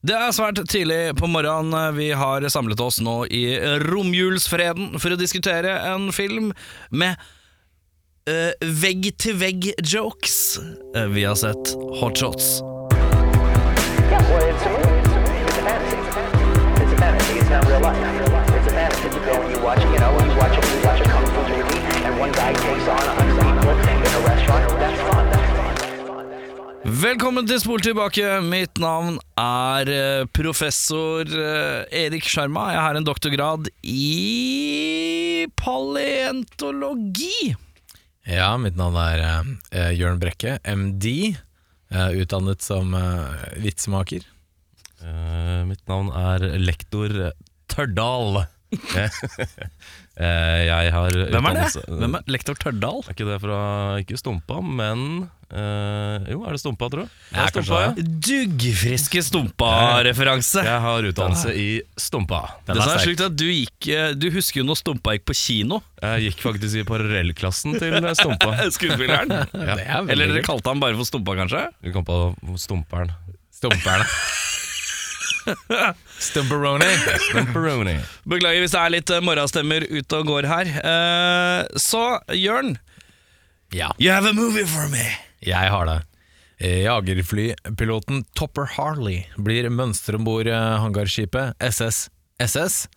Det er svært tidlig på morgenen. Vi har samlet oss nå i romjulsfreden for å diskutere en film med uh, vegg-til-vegg-jokes. Uh, vi har sett Hotshots. Yeah, well, it's a movie. It's a fantasy. It's a fantasy. It's not real life. It's a fantasy. You go and you watch, you know, you watch you watch a kung fu movie, and one guy takes on a hundred people in a restaurant. That's fun. Velkommen til Spol tilbake. Mitt navn er eh, professor eh, Erik Sjarma. Jeg har en doktorgrad i paleontologi. Ja, mitt navn er uh, Jørn Brekke, MD. Uh, utdannet som uh, vitsmaker. Uh, mitt navn er lektor Tørdal. Eh, jeg har Hvem er det? Hvem er Lektor Tørdal? Er ikke det fra Ikke Stumpa, men eh, Jo, er det Stumpa, tror jeg? Ja, Det Stumpa, ja. Duggfriske Stumpa-referanse. Jeg har utdannelse i Stumpa. Det som er slik at du gikk eh, Du husker jo når Stumpa gikk på kino. Jeg gikk faktisk i parallellklassen til Stumpa. Skuespilleren. Ja. Det er Eller dere kalte han bare for Stumpa, kanskje? Vi kom på Stumperen. Stumperen. Stumperoni. Stumperoni. Beklager hvis det er litt eh, morgenstemmer ute og går her. Uh, så, Jørn, Ja, you have a movie for me. Jeg har det. Eh, Jagerflypiloten Topper Harley blir mønster om bord hangarskipet SS SS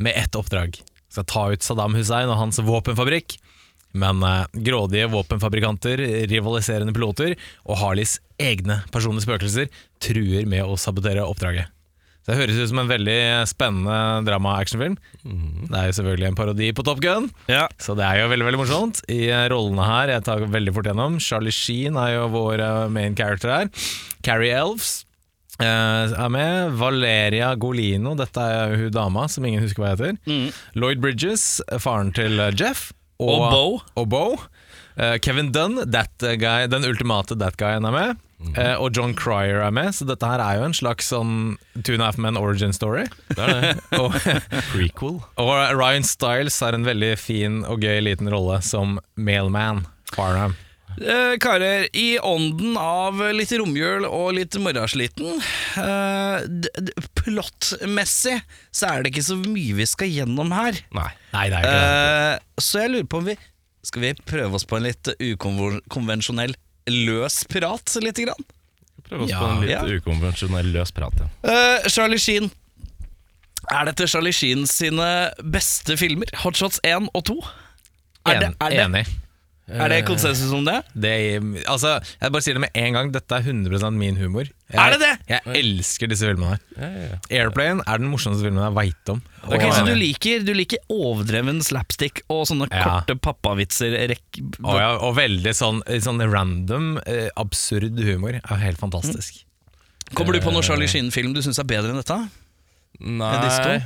med ett oppdrag. Skal ta ut Saddam Hussein og hans våpenfabrikk. Men eh, grådige våpenfabrikanter, rivaliserende piloter og Harleys egne personlige spøkelser truer med å sabotere oppdraget. Det høres ut som en veldig spennende drama-actionfilm. Det er jo selvfølgelig en parodi på Top Gun. Ja. Så det er jo veldig veldig morsomt. I rollene her, jeg tar veldig fort gjennom Charlie Sheen er jo vår eh, main character her. Carrie Elves eh, er med. Valeria Golino, dette er jo hun dama som ingen husker hva heter. Lloyd Bridges, faren til eh, Jeff. Og Bo. Og Bo. Eh, Kevin Dunn, that guy, den ultimate that guyen er med. Eh, og John Cryer er med, så dette her er jo en slags sånn Two and a Half Men origin story. Det er det. og Prequel. og Ryan Stiles har en veldig fin og gøy liten rolle som mailman. Farnham. Eh, karer, i ånden av litt romjul og litt morgensliten eh, Plottmessig så er det ikke så mye vi skal gjennom her. Nei. Nei, det er ikke det. Eh, så jeg lurer på om vi Skal vi prøve oss på en litt ukonvensjonell løs prat, lite grann? Prøv oss Ja. på en litt Ja. ukonvensjonell løs prat. Ja. Uh, Charlie Sheen. Er dette Charlie Sheen sine beste filmer? Hotshots 1 og 2? Er det, En, er det, enig. er det konsensus om det? Det, altså, jeg bare sier det med en gang, dette er 100 min humor. Jeg, Er det det? Jeg elsker disse filmene her. Ja, ja, ja. Airplane er den morsomste filmen jeg veit om. Ok, Så du liker, du liker overdreven slapstick og sånne Ja. korte pappavitser? Rekk, og, ja, og veldig sånn, sånn random, eh, absurd humor. Er helt fantastisk. Kommer du på noen Charlie Sheen-film du syns er bedre enn dette? Nei,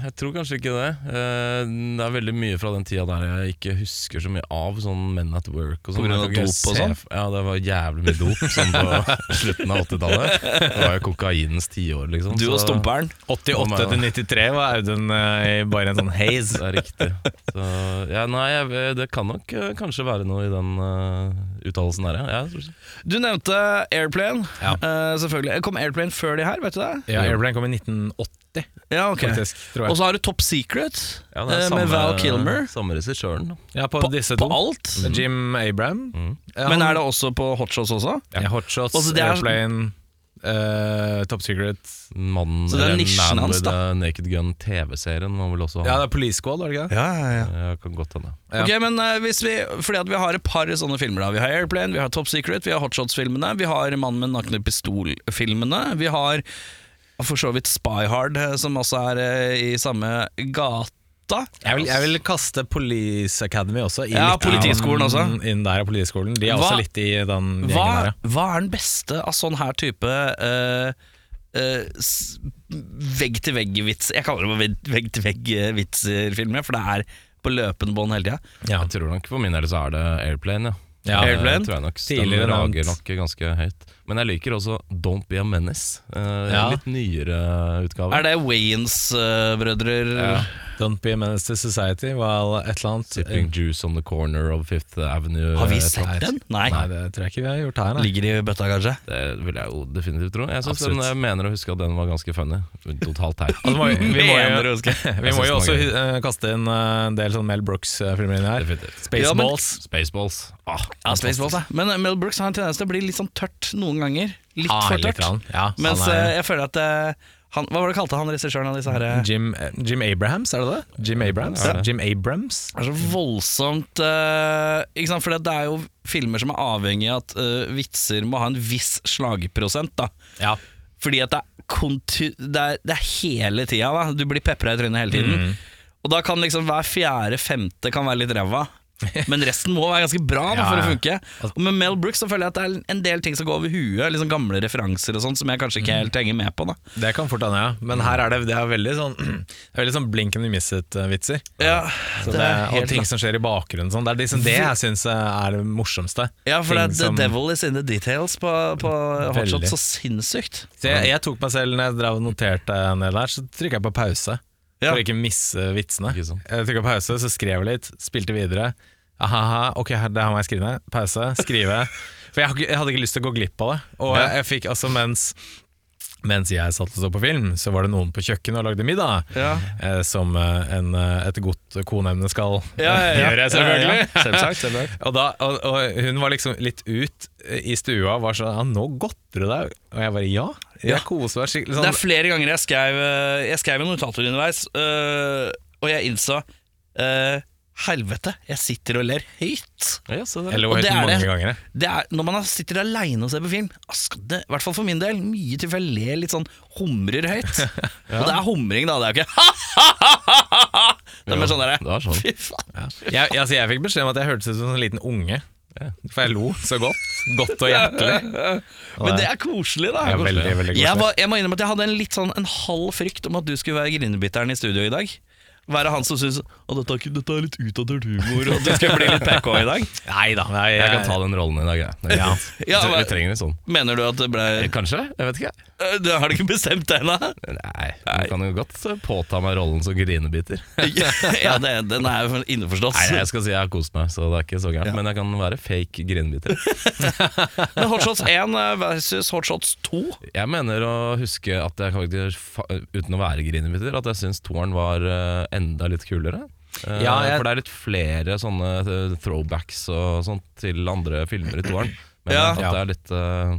jeg tror kanskje ikke det. Eh, Det er veldig mye fra den tida der jeg ikke husker så mye av sånn Men at Work. Og sånn. Ikke dop og sånn? Ja, det var jævlig mye dop sånn på slutten av 80-tallet. Det var jo kokainens tiår, liksom. Du og Stumperen. 88 til 93 var Audun eh, i bare en sånn haze. Det er riktig. Så, ja, nei, jeg, det kan nok eh, kanskje være noe i den uttalelsen der, ja. Du nevnte Airplane. Ja. Uh, selvfølgelig. Kom Airplane før de her, vet du det? Ja, Airplane kom i 1980, Ja, ok faktisk, tror Og så har du Top Secret Ja, det er eh, samme, med Val Kilmer. Samme regissøren. Ja, på, På, disse på alt. alt. Jim Abram. Mm. Ja, Men er det også på Hotshots også? Ja, Hotshots, Airplane, eh, Top Secret Mannen, Så det er nisjen Man hans, da. Naked Gun, TV-serien, må vel også Ja, det er Police Squad, var det ikke det? Ja, ja, ja. Ja, kan godt hende. Ja. Ok, men uh, hvis vi, fordi at vi har et par sånne filmer da Vi har Airplane, vi har Top Secret, vi har Hotshots-filmene Vi har Mannen med nakne pistol-filmene Vi har for så vidt Spy Hard eh, Som også er uh, i samme gata Jeg vil, jeg vil kaste Police Academy også. i Ja, litt Politiskolen også. Inn der er Politiskolen. De er Hva- også litt i den gjengen hva, der, ja. hva er den beste av sånn her type eh, eh, s- Vegg-til-vegg-vits Jeg kaller det bare vegg-til-vegg-vitser-filmer For det er på løpende bånd hele tida ja. Jeg tror nok For min del så er det Airplane, ja. Ja, Det Airplane. tror jeg nok Tidligere Den nevnt. rager nok ganske høyt. Men jeg liker også Don't Be a Menace. Uh, Ja. Litt nyere utgave. Er det Wayans-brødre? Ja. Don't be a menace to society while et eller annet Sipping juice on the corner of Fifth Avenue. Har vi sett sett den? Nei. Nei, det tror jeg ikke vi har gjort her. Nei. Ligger i bøtta, kanskje? Det vil jeg jo definitivt tro. Jeg, synes den, jeg mener å huske at den var ganske funny. Totalt teit. Altså, vi, vi må jo, vi må jo også uh, eh, kaste inn eh, en del sånn Mel Brooks-filmer inn her. Definitivt. Spaceballs. Spaceballs. Ah, Ja, Spaceballs, ja. Men eh, Mel Brooks har en tendens til å bli litt sånn tørt noen ganger. Litt Ah, for tørt. Ja, Mens er- eh, jeg føler at eh, han, Hva var det kalte han regissøren av disse her eh, Jim, Jim Abrahams, er det det? Jim Abrahams? Ja. Jim Abrams? Det er så voldsomt uh, Ikke sant, for det er jo filmer som er avhengig av at uh, vitser må ha en viss slagprosent. da Ja. Fordi at det er, kontu det er, det er hele tida. da Du blir pepra i trynet hele tiden. Mm. Og da kan liksom hver fjerde, femte kan være litt ræva. Men resten må være ganske bra da, for å funke. Og med Mel Brooks så føler jeg at det er en del ting som går over huet. Liksom Gamle referanser og sånt som jeg kanskje Mm. ikke helt henger med på. da Det kan fort hende, ja. Men her er det, det er veldig sånn Det er veldig sånn blink and you miss it-vitser. Ja, og ting som skjer i bakgrunnen. Sånn. Det er liksom det jeg syns er det morsomste. Ja, for det er The som- Devil is in the details på, på Hotshot. Så sinnssykt. Så jeg, jeg tok meg selv når jeg drev og noterte ned der, så trykka jeg på pause. Ja. For å ikke misse vitsene. Ikke sant. Jeg trykka pause, så skrev jeg litt, spilte videre. Aha, ok, det her må jeg skrive ned. Pause, skrive. For jeg, jeg hadde ikke lyst til å gå glipp av det. Og jeg, jeg fikk altså mens mens jeg satt og så på film, så var det noen på kjøkkenet og lagde middag. Ja. Eh, som eh, en, eh, et godt koneemne skal Ja, ja, gjøre, selvfølgelig. Selvsagt, selvsagt. Og, da, og, og hun var liksom litt ut eh, i stua og var sånn ja, 'Nå godter du deg.' Og jeg bare ja. Jeg Ja. koser meg skikkelig. Det Sånn, er flere ganger jeg skrev Jeg skrev notater underveis, øh, og jeg innså øh, Helvete, jeg sitter og ler høyt. Ja, så det. jeg lo og det er mange det. ganger. Det er, når man sitter aleine og ser på film, skal det, i hvert fall for min del, mye til for jeg ler litt sånn humrer høyt. Og det er humring, da. Det er jo ikke ha-ha-ha-ha! Det er mer sånn derre det er sånn. Fy faen. Jeg, altså, jeg fikk beskjed om at jeg hørtes ut som en liten unge. For jeg lo så godt. Godt og hjertelig. Men det er koselig, da. Ja, veldig, veldig Jeg, var, jeg må innrømme at jeg hadde en litt sånn En halv frykt om at du skulle være grinebiteren i studio i dag. Være han som syns at dette, dette er litt utdatert humor, og at du skal bli litt PK i dag. Nei da. jeg, Jeg kan ta den rollen i dag, jeg. Er Ja. men, Vi trenger en sånn. Mener du at det ble Kanskje? Jeg vet ikke. Øh, Du har du ikke bestemt det ennå? Nei, du kan jo godt eh, påta meg rollen som grinebiter. ja, det, den er jo innforstått. Nei, jeg skal si jeg har kost meg, så det er ikke så gærent. Men jeg kan være fake grinebiter. Men Hotshots 1 versus Hotshots 2 Jeg mener å huske at jeg faktisk, uten å være grinebiter, at jeg syns toeren var eh, enda litt kulere. Eh, Ja, jeg- For det er litt flere sånne eh, throwbacks og sånt til andre filmer i toeren. Men Ja. at det er litt eh,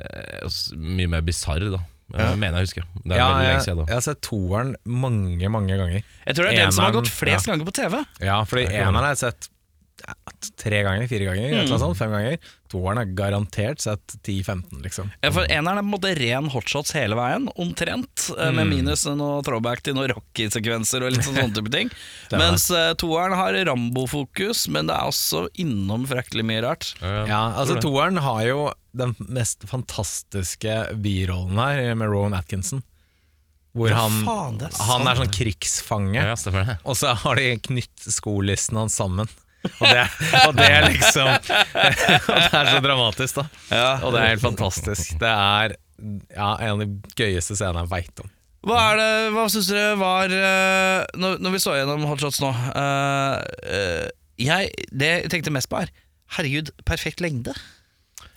eh, mye mer bisarr, da. Ja. Mener jeg husker. Det er Ja, veldig lenge siden. da. jeg har sett toeren mange, mange ganger. Jeg tror det er den som har gått flest ja. ganger på TV. Ja, fordi eneren har jeg sett tre ganger, fire ganger, et eller annet sånt, fem ganger. Toeren har garantert sett 10-15, liksom. Ja, for Eneren er på en måte ren hotshots hele veien, omtrent. Mm. Med minus noe throwback til noen Rocky-sekvenser og litt sånn type ting. Mens uh, toeren har Rambo-fokus, men det er også innom fryktelig mye rart. Ja, Ja, altså. Toeren har jo den mest fantastiske birollen her, med Rowan Atkinson. Hvor Ja, han, faen, er han er sånn krigsfange, Ja, og så har de knytt skolissene hans sammen. Og det, og det er liksom Og det er så dramatisk, da. Og det er helt fantastisk. Det er ja, en av de gøyeste scenene jeg veit om. Hva er det, hva syns dere var eh, når, når vi så gjennom hotshots nå uh, eh, jeg, Det jeg tenkte mest på, er Herregud, perfekt lengde.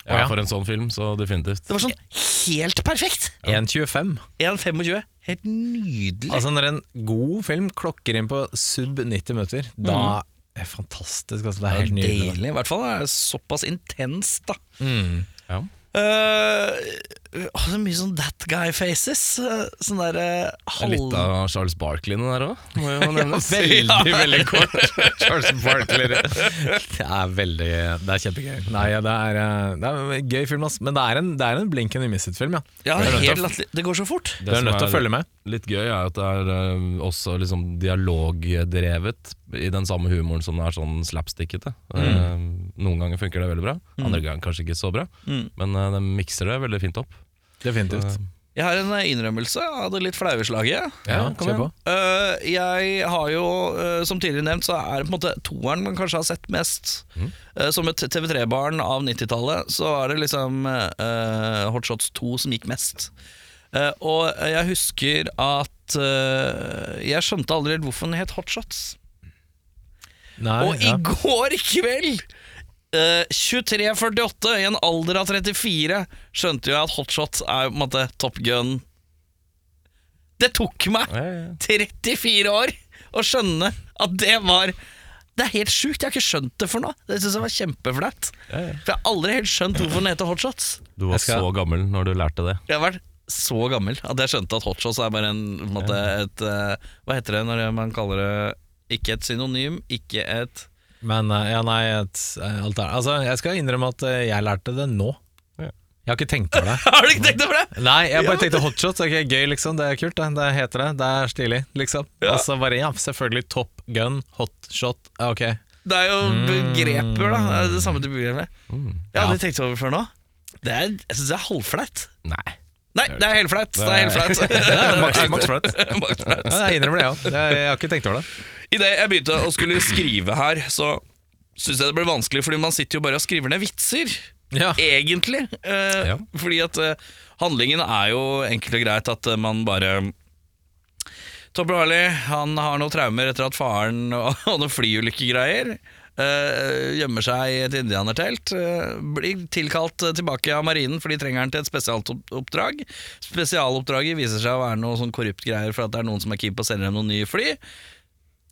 Ja, ja. for en sånn film, så definitivt. Det var sånn helt perfekt! 1.25. 1,25. Helt nydelig. Altså Når en god film klokker inn på sub 90 minutter, da er fantastisk. Altså, det er helt nydelig. I hvert fall er det såpass intenst, da. Mm. Ja. Uh, det er mye sånn that guy faces. eh, Sånn der, Det er Litt av Charles Barkley den der òg, må jo nevnes. Veldig, veldig kort. Charles Barkley. Det er veldig Det er kjempegøy. Nei, det er, eh, det er en gøy film, ass. men det er en, det er en blink and miss it-film. Ja. Ja, er til helt å- Det går så fort. Det er som nødt til å er følge med. Litt gøy er at det er uh, også liksom dialogdrevet i den samme humoren som det er sånn slapstickete. Eh, noen ganger funker det veldig bra, andre ganger kanskje ikke så bra. Mm. Men uh, den mikser det veldig fint opp. Definitivt. Jeg har en innrømmelse av det litt flaue slaget. Ja, på. Eh, jeg har jo, eh, som tidligere nevnt, så er det på en måte toeren man kanskje har sett mest. Eh, som et TV3-barn av 90-tallet, så er det liksom uh, Hotshots 2 som gikk mest. Eh, og jeg husker at Jeg skjønte aldri helt hvorfor den het Hotshots. Nei, Og i går kveld, eh, 23.48, i en alder av 34, skjønte jo jeg at hotshot er på en måte Top Gun. Det tok meg Ja, ja. 34 år å skjønne at det var Det er helt sjukt. Jeg har ikke skjønt det for noe. Det synes jeg var kjempeflaut. For jeg har aldri helt skjønt hvorfor den heter Hotshots. Du var så gammel når du lærte det. Jeg har vært så gammel at jeg skjønte at hotshots er bare en, på en måte, et eh, Hva heter det når man kaller det Ikke et synonym, ikke et Men eh, ja, nei, et, eh, alt er, altså, jeg skal innrømme at eh, jeg lærte det nå. Ja. Jeg har ikke tenkt over det. Har du ikke tenkt over det? Nei, jeg bare Ja. tenkte hotshots, ok, gøy liksom, det er kult det, det heter det, det er stilig liksom. Ja. Og så bare, ja, selvfølgelig Top Gun, hotshot, ok. Det er jo begreper, da. Det er det samme type begreper. Jeg har aldri tenkt over før nå. Det er, jeg syns det er halvflaut. Nei. Nei, det er helt flaut. Det er helt flaut. Maks, flaut. Ja, jeg innrømmer det, ja. Jeg har ikke tenkt over det. Idet jeg begynte å skulle skrive her, så syns jeg det ble vanskelig, fordi man sitter jo bare og skriver ned vitser. Ja. Egentlig. Eh, Ja. Fordi at eh, handlingen er jo enkelt og greit at eh, man bare Topper Harley han har noen traumer etter at faren og, og noen flyulykkegreier. Uh, gjemmer seg i et indianertelt. Uh, blir tilkalt tilbake av marinen, for de trenger han til et spesialoppdrag. Spesialoppdraget viser seg å være noe sånn korrupt greier for at det er noen som er keen på å selge dem noen nye fly.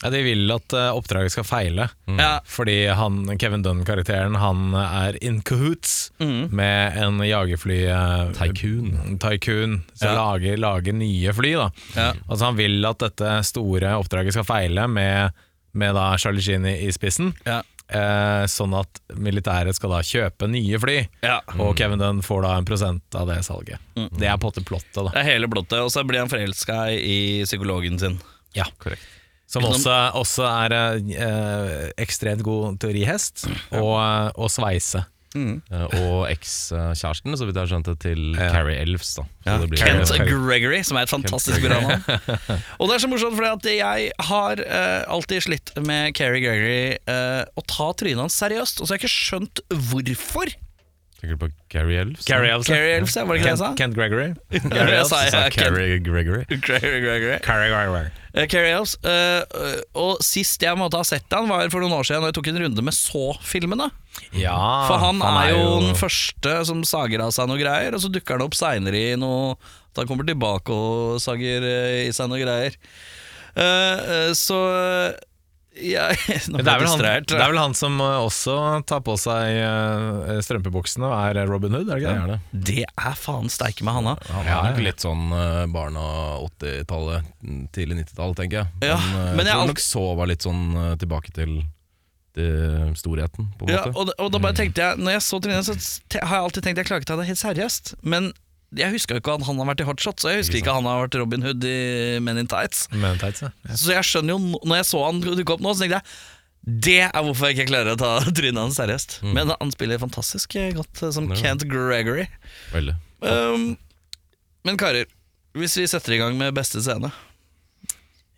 Ja, de vil at eh, oppdraget skal feile, Ja, fordi han, Kevin Dunn-karakteren, han er in cahoots Mhm. med en jagerfly... eh, Tycoon. Tycoon, som Ja. lager, lager nye fly da. ja. Altså han vil at dette store oppdraget skal feile med, med da Charlie Sheen i, i spissen, ja. eh, sånn at militæret skal da kjøpe nye fly, ja. og Kevin Dunn får da en prosent av det salget. Det er på en måte plottet da. Det er hele blottet, og så blir han forelska i psykologen sin. Ja, Korrekt. Som også, også er eh, ekstremt god teorihest, og, og sveise. Eh, Og ekskjæresten, så vidt jeg har skjønt det, til. Carrie Elves. da Så det blir- Kent. Gregory, som er et fantastisk bra navn. Og det er så morsomt, fordi at jeg har eh, alltid slitt med Carrie Gregory eh, å ta trynet hans seriøst, og så har jeg ikke skjønt hvorfor. Tenker du på Gary Elves? Gary Elves, ja. Elves, ja, var det ikke det jeg sa? Kent Gregory. Gary Elves, sa Kent Carrie Gregory. Gary Gregory. Carrie Gregory. Uh, Carrie Elves. Uh, og sist jeg måtte ha sett han, var for noen år siden, da jeg tok en runde med Så-filmene. Ja, For han, er, jo den første som sager av seg noe greier, og så dukker han opp seinere i noe At han kommer tilbake og sager eh, i seg noe greier. Uh, eh, så jeg Nå Det er, vel han, det er vel han som eh, også tar på seg eh, strømpebuksene og er Robin Hood, er det er det? det. Er faen steike med Hanna. Han er nok litt sånn barna barn av 80-tallet, mm, tidlig 90-tall, tenker jeg. Ja, men, eh, men jeg jeg tror nok så var litt sånn eh, tilbake til, til storheten, på en Ja, måte. og, da- og da bare tenkte jeg Når jeg så Trine, så har jeg alltid tenkt jeg klarer ikke ta det helt seriøst. Men jeg huska ikke at han har vært i Hotshot, så jeg husker ikke ikke han har vært Robin Hood i Men in Tights. Men in tights, ja. Så jeg skjønner jo, når jeg så han dukke opp nå, så tenkte jeg det er hvorfor jeg ikke klarer å ta trynet hans seriøst. Men han spiller fantastisk godt eh, som Ja. Kent Gregory. Veldig. Um, men karer, hvis vi setter i gang med beste scene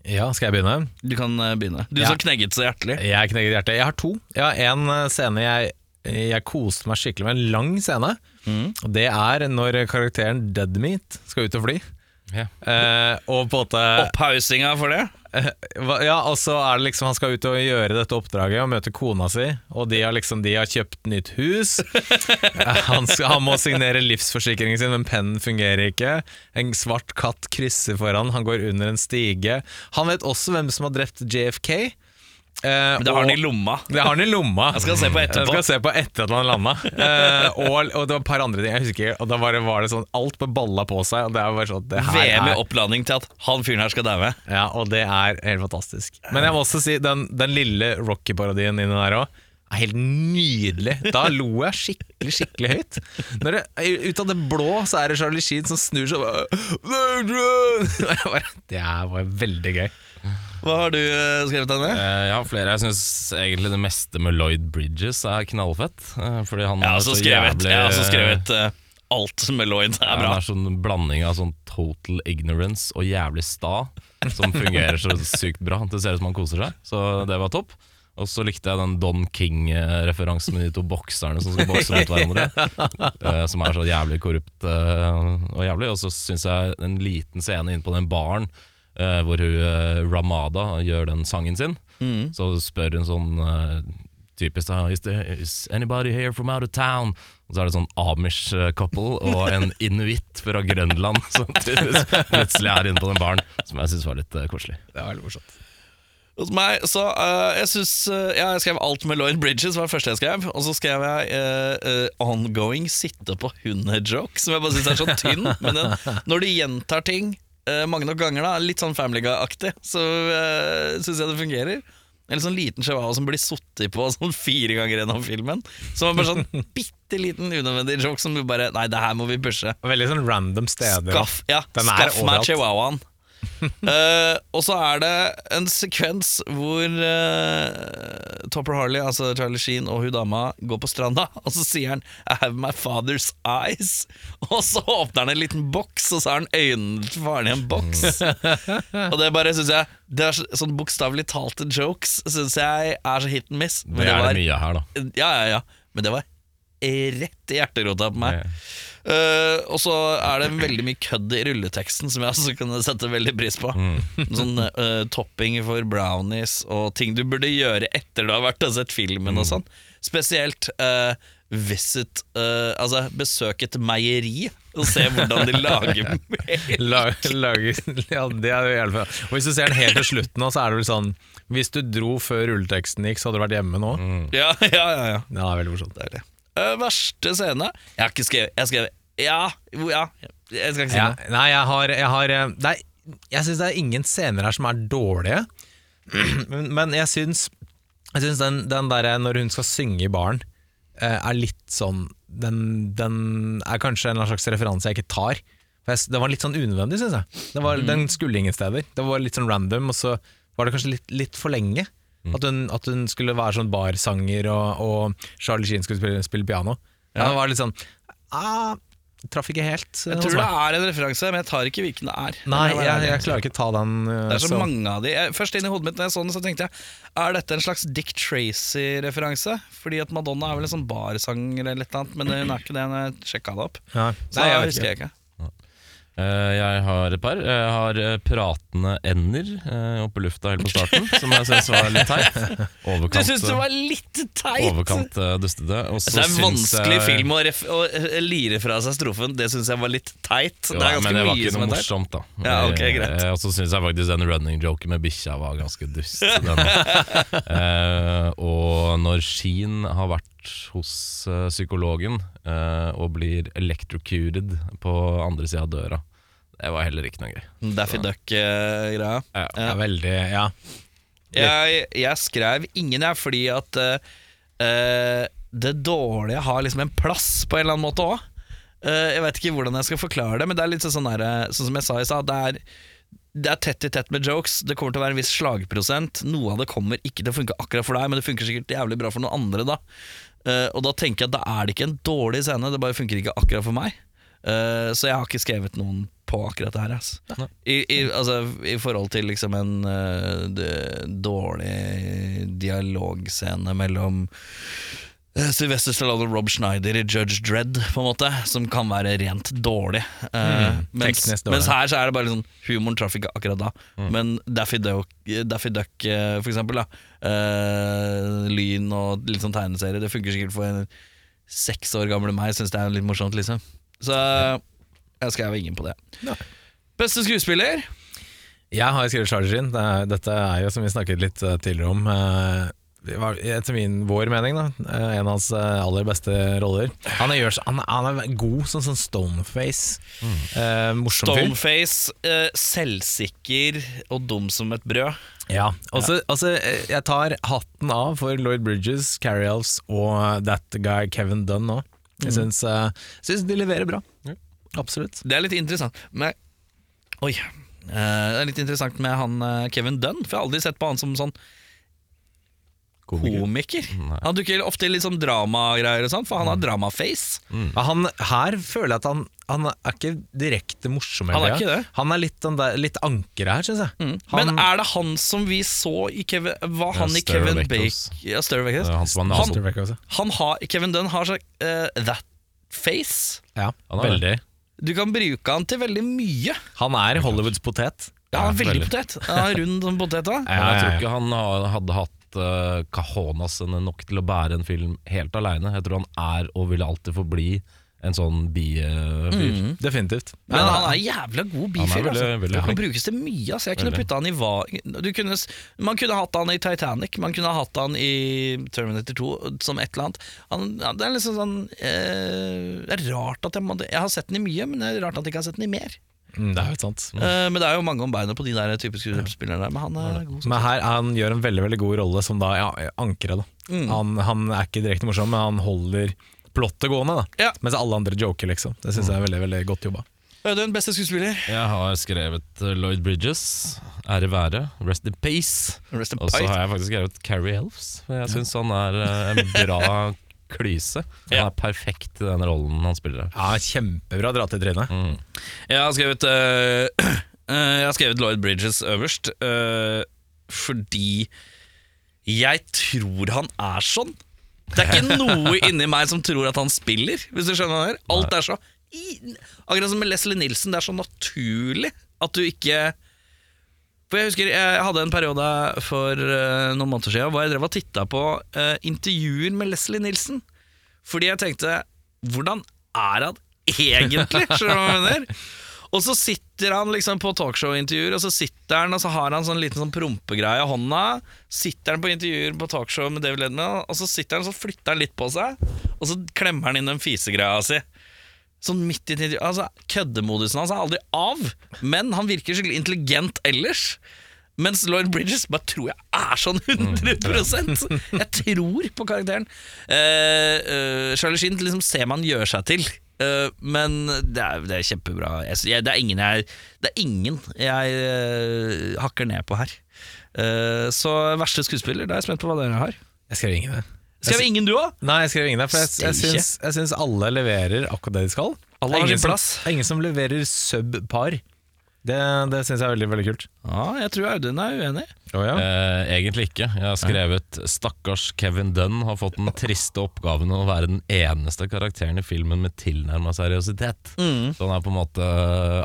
ja, skal jeg begynne? Du kan eh, begynne. Du Ja. som knegget så hjertelig. Jeg knegget hjertet. Jeg har to. Jeg har en eh, scene jeg, jeg koste meg skikkelig med, en lang scene. Og det er når karakteren Deadmeat skal ut og fly. Yeah. Eh, og på en måte Opphaussinga for det? Eh, Ja, og så er det liksom Han skal ut og gjøre dette oppdraget og møte kona si, og de har liksom De har kjøpt nytt hus. Han, skal, han må signere livsforsikringen sin, men pennen fungerer ikke. En svart katt krysser foran, han går under en stige. Han vet også hvem som har drept JFK. Eh, Det har han i lomma. det har han i lomma. Jeg skal se på etterpå. Jeg skal se på etter at han landa. Uh, og, og det var et par andre ting jeg husker ikke. Og da bare var det sånn Alt bare balla på seg. Og det er bare sånn det her VM i opplanding til at han fyren her skal daue. ja, Og det er helt fantastisk. Men jeg må også si den, den lille Rocky-parodien inni der òg er helt nydelig. Da lo jeg skikkelig, skikkelig høyt. Når det, Ut av det blå så er det Charlie Sheen som snur seg og bare, Det var veldig gøy. Hva har du eh, skrevet deg ned? Eh, Jeg har flere. Jeg syns egentlig det meste med Lloyd Bridges er knallfett. eh, Fordi han Jeg har også så skrevet, jævlig jeg har også skrevet alt med Lloyd. Det er bra. Han er sånn blanding av sånn total ignorance og jævlig sta, som fungerer så sykt bra. Det ser ut som han koser seg, så det var topp. Og så likte jeg den Don King-referansen med de to bokserne som skal bokse mot hverandre. som er så jævlig korrupt og jævlig. Og så syns jeg en liten scene inn på den baren hvor hun eh, Ramada gjør den sangen sin. Mm. Så spør hun sånn eh, typisk da, is, there, is anybody here from out of town? Og så er det sånn Amish-couple og en inuitt fra Grønland som plutselig er inne på den baren, som jeg syns var litt uh, koselig. Det var veldig morsomt. Hos meg, så uh, jeg synes, uh, jeg skrev alt med Lloyd Bridges, var det første jeg skrev. Og så skrev jeg uh, eh, ongoing sitte på hunde-joke, som jeg bare syns er så tynn. Men den, når de gjentar ting eh, mange nok ganger, da, litt sånn Family Guy-aktig, så uh, syns jeg det fungerer. En sånn liten chihuahua som blir sittet på sånn fire ganger gjennom filmen. Som er bare sånn bitte liten unødvendig joke som du bare Nei, det her må vi pushe. Veldig sånn random steder. Skaff, ja, Den skaff meg chihuahuaen. Eh, og så er det en sekvens hvor uh, Topper Harley, altså Charlie Sheen, og hun dama går på stranda, og så sier han 'I have my father's eyes'. Og så åpner han en liten boks, og så har han øynene til faren i en boks. og det bare synes jeg Det er så- sånn bokstavelig talte jokes syns jeg er så hit and miss. Det er det mye her, da. Ja, ja, ja. Men det var rett i hjerterota på meg. Eh, og så er det veldig mye kødd i rulleteksten som jeg også kunne sette veldig pris på. Sånn uh, topping for brownies og ting du burde gjøre etter du har vært og sett filmen og sånn. Spesielt uh, visit Altså besøk et meieri og se hvordan de lager melk. La, lage, ja, det er jo hjelp. Og hvis du ser den helt til slutten nå, så er det vel sånn Hvis du dro før rulleteksten gikk, så hadde du vært hjemme nå. Ja, ja, ja, ja. Ja, det er veldig morsomt. Deilig. Eh, verste scene Jeg har ikke skrevet Jeg har skrevet Ja, ja. Jeg skal ikke si Ja, noe. nei, jeg har, jeg har eh, nei, Jeg syns det er ingen scener her som er dårlige, men, men jeg syns Jeg syns den, den derre når hun skal synge i baren, eh, er litt sånn den, den er kanskje en slags referanse jeg ikke tar. For jeg, det var litt sånn unødvendig, syns jeg. Det var, Den skulle ingen steder. Det var litt sånn random, og så var det kanskje litt, litt for lenge. At, hun, at hun skulle være sånn barsanger, og, og Charlie Sheen skulle spille, spille piano. Ja. Det var litt sånn ah, Traff ikke helt. Jeg tror det er en referanse, men jeg tar ikke hvilken det er. Nei, jeg, jeg klarer ikke ta den. uh, Det er så så- mange av de jeg, Først inn i hodet mitt Når jeg så den, så tenkte jeg Er dette en slags Dick Tracy-referanse? Fordi at Madonna er vel en sånn barsanger eller eller annet, men hun er ikke det når jeg sjekka det opp. Ja. Så Nei, jeg jeg husker jeg ikke. Eh, jeg har et par. Jeg har eh, pratende ender eh, oppe i lufta helt på starten, som jeg syns var litt teit. Du Overkant, syns det var litt teit? overkant dustete. Det er en vanskelig jeg- film å, å lire fra seg strofen. Det syns jeg var litt teit. Jo, det er men det var ikke noe morsomt, da. Ja, okay, greit. Og så syns jeg faktisk den running joken med bikkja var ganske dust. Eh, og når Sheen har vært hos eh, psykologen eh, og blir electrocuted på andre sida av døra, det var heller ikke noe gøy. Daffy Duck-greia. Ja. Ja, veldig, ja. Jeg, jeg skrev ingen, jeg, fordi at eh, eh, det dårlige har liksom en plass på en eller annen måte òg. jeg vet ikke hvordan jeg skal forklare det, men det er litt sånn, der, eh, sånn som jeg sa i stad. Det er, det er tett i tett med jokes. Det kommer til å være en viss slagprosent. Noe av det kommer ikke til å funke akkurat for deg, men det funker sikkert jævlig bra for noen andre. Da uh, Og da tenker jeg at da er det ikke en dårlig scene, det bare funker ikke akkurat for meg. Uh, så jeg har ikke skrevet noen på akkurat det her. Altså. I, i, altså, I forhold til liksom en uh, dårlig dialogscene mellom Sylvester Stallone og Rob Schneider i Judge Dredd, på en måte, som kan være rent dårlig. Eh, mens, dårlig. mens her så er det bare liksom Humoren traff ikke akkurat da. Men Daffy Duck, Daffy Duck eh, for eksempel, da. Uh, lyn og litt sånn tegneserie, det funker sikkert for en seks år gamle meg, syns det er litt morsomt, liksom. Så jeg skrev ingen på det. Ja. Beste skuespiller? Jeg har skrevet Charlie Sheen. Er, dette er jo som vi snakket litt eh, tidligere om. Det var, etter min, vår mening, da, eh, en av hans eh, aller beste roller. Han er, han er, han, er god som sånn stoneface. Eh, morsom fyr. Stoneface, eh, selvsikker og dum som et brød. Ja, altså, altså, eh, jeg tar hatten av for Lloyd Bridges, Carrie Elves og that guy Kevin Dunn nå. Jeg syns, uh, syns de leverer bra. Absolutt. Det er litt interessant med Oi. Uh, det er litt interessant med han uh, Kevin Dunn, for jeg har aldri sett på han som sånn komiker. Han dukker ofte i litt sånn dramagreier og sånn, for han har dramaface. Mm. Han, her føler jeg at han, han er ikke direkte morsom. Han er ikke det. Han er litt, der, litt ankeret her, syns jeg. Han, Men er det han som vi så i Kevin Var han i Kevin. Bacon? Ja, er han Han, han har, Kevin Dunn har sånn uh, that face. ja, Han er veldig. Du kan bruke han til veldig mye. Han er Hollywoods potet. Ja, han er veldig veldig. potet. er rund som potet da. Ja, jeg tror ja, ja. ikke han hadde hatt uh, cajonasene nok til å bære en film helt aleine. Jeg tror han er og vil alltid forbli en sånn bifyr. Definitivt. Men han er jævla god bifyr. Altså. veldig Han brukes til mye. Altså. Jeg kunne putta han i hva du kunne, Man kunne hatt han i Titanic, man kunne hatt han i Terminator 2 som et eller annet. Han, ja, det er liksom sånn eh, Det er rart at jeg Jeg har sett den i mye, men det er rart at jeg ikke har sett den i mer. Mm, det er jo sant. Eh, men det er jo mange om beinet på de der typiske skuespillerne der, men han er god. Men her han gjør en veldig veldig god rolle som da ja, ankeret. Da. Mm. Han, han er ikke direkte morsom, men han holder plottet gående. Da. Ja. Mens alle andre joker, liksom. Det syns jeg er veldig veldig godt jobba. Audun, beste skuespiller? Jeg har skrevet uh, Lloyd Bridges, ære være, rest in peace. Og så har jeg faktisk skrevet Carrie Elves. For jeg syns han er uh, en bra klyse. Han er perfekt i den rollen han spiller. Ja, Kjempebra dratt i trynet. Mm. Jeg har skrevet eh, eh, Jeg har skrevet Lloyd Bridges øverst uh, Fordi Jeg tror han er sånn Det er ikke noe inni meg som tror at han spiller Hvis du skjønner mener Alt er så Akkurat som med Leslie Nilsen, Det er så naturlig At du ikke For jeg husker Jeg hadde en periode for eh, noen måneder siden Hvor jeg drev og tittet på eh, intervjuer med Leslie Nilsen. Fordi jeg tenkte Hvordan er han egentlig? Og så sitter han liksom på talkshow-intervjuer, og så sitter han og så har han sånn liten sånn prompegreie i hånda. Sitter han på intervjuer på talkshow med David Ledman, og så sitter han og så flytter han litt på seg, og så klemmer han inn den fisegreia si. Sånn midt i Altså, Køddemodusen hans er aldri av, men han virker skikkelig intelligent ellers. Mens Lloyd Bridges bare tror jeg er sånn 100% Jeg tror på karakteren. Uh, uh, Charlie Sheen liksom ser man gjør seg til. Uh, men det er, det er kjempebra. Jeg, jeg, det, er ingen jeg, det er ingen jeg hakker ned på her. Så verste skuespiller, da er jeg spent på hva dere har. Jeg skal ringe det. Skrev ingen du òg? Nei, jeg skrev ingen der. for jeg, jeg, syns, jeg syns alle leverer akkurat det de skal. Alle har er sin plass. Som, ingen som leverer sub-par. Det, det syns jeg er veldig veldig kult. Ja, jeg tror Audun er uenig. Oh, ja. Eh, egentlig ikke. Jeg har skrevet 'Stakkars Kevin Dunn har fått den triste oppgaven å være den eneste karakteren i filmen med tilnærma seriøsitet'. Mm. Så han er på en måte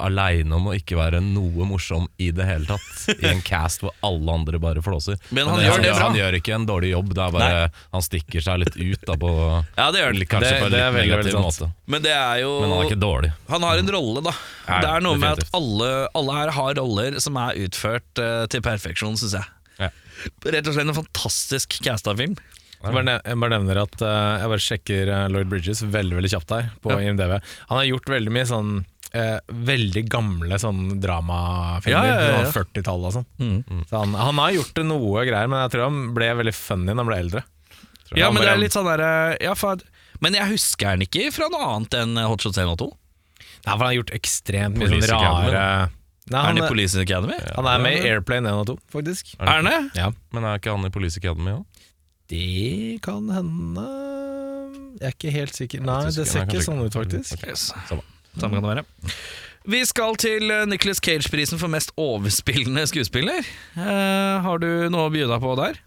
aleine om å ikke være noe morsom i det hele tatt. I en cast hvor alle andre bare flåser. Men han gjør det bra. Han gjør ikke en dårlig jobb, det er bare han stikker seg litt ut da, på, Ja, det gjør han. kanskje Det- på en det litt veldig, negativ veldig måte. Men det er jo Men han er ikke dårlig. Han har en rolle, da. Det er noe med at alle, alle her har roller som er utført eh, til perfeksjon, syns jeg. Rett og slett en fantastisk casta film. Jeg bare, nev- jeg bare nevner at uh, Jeg bare sjekker eh, Lloyd Bridges veldig veldig kjapt her på Ja. IMDv. Han har gjort veldig mye sånn eh, veldig gamle sånn dramafilmer. Ja, ja, ja, ja. Sånn 40-tallet og sånn. Så han, han har gjort noe greier, men jeg tror han ble veldig funny da han ble eldre. Ja, men det er litt sånn der, ja, for, Men jeg husker han ikke fra noe annet enn Hot Shot 1 og 2. Nei, for han har gjort ekstremt mye sånn rare Nei, Er han, i Police Academy? han er med i Airplane 1 og 2, faktisk. Er han det? Ja. Men er ikke han i Police Academy òg? Det kan hende Jeg er ikke helt sikker. Nei, det ser ikke sånn ut, faktisk. Yes. Samme. Samme kan det være. Vi skal til uh, Nicholas Cage-prisen for mest overspillende skuespiller. Eh, har du noe å by deg på der?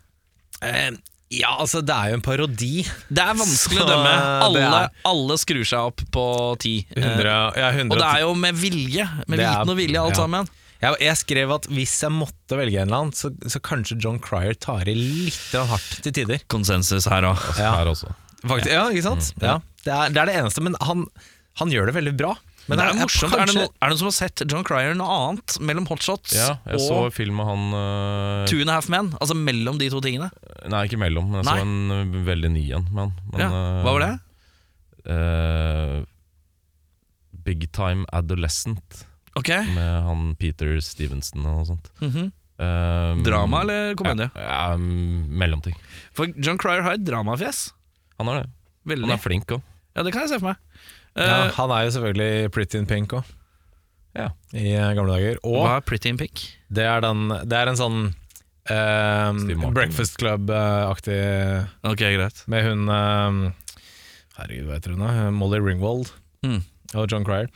Eh, ja, altså, det er jo en parodi. Det er vanskelig Så, å dømme. Alle, er- alle skrur seg opp på ti. Eh, 100, ja, 100, og det er jo med vilje. Med Det er- viten og vilje, alt ja. sammen. jeg, jeg skrev at hvis jeg måtte velge en eller annen, så, så kanskje John Cryer tar i litt hardt til tider. Konsensus her òg. Ja. Her også. Faktisk, ja, ikke sant? Ja. Det, er, det er det eneste, men han, han gjør det veldig bra. Men det er morsomt. Er det, noen, er det noen som har sett John Cryer noe annet mellom Hotshots Ja, jeg så og film med han uh, Two and a Half Men? Altså mellom de to tingene? Nei, ikke mellom, men jeg Nei. så en øh, veldig ny en. Men, men, Ja. Hva var det? Uh, Big Time Adolescent Okay. med han Peter Stevenson og sånt. Mhm. Um, Drama eller komedie? Ja, ja, mm, mellomting. For John Cryer har et dramafjes. Han har det. Veldig. Han er flink òg. Ja, det kan jeg se for meg. ja, Eh, Han er jo selvfølgelig Pretty in Pink òg, Ja. i eh, gamle dager. Og hva er Pretty in Pink? det er, den, det er en sånn eh, Steve Martin. Breakfast Club-aktig Ok, greit. Med hun eh, Herregud, hva heter hun da? Molly Ringwald Mm. og John Cryer.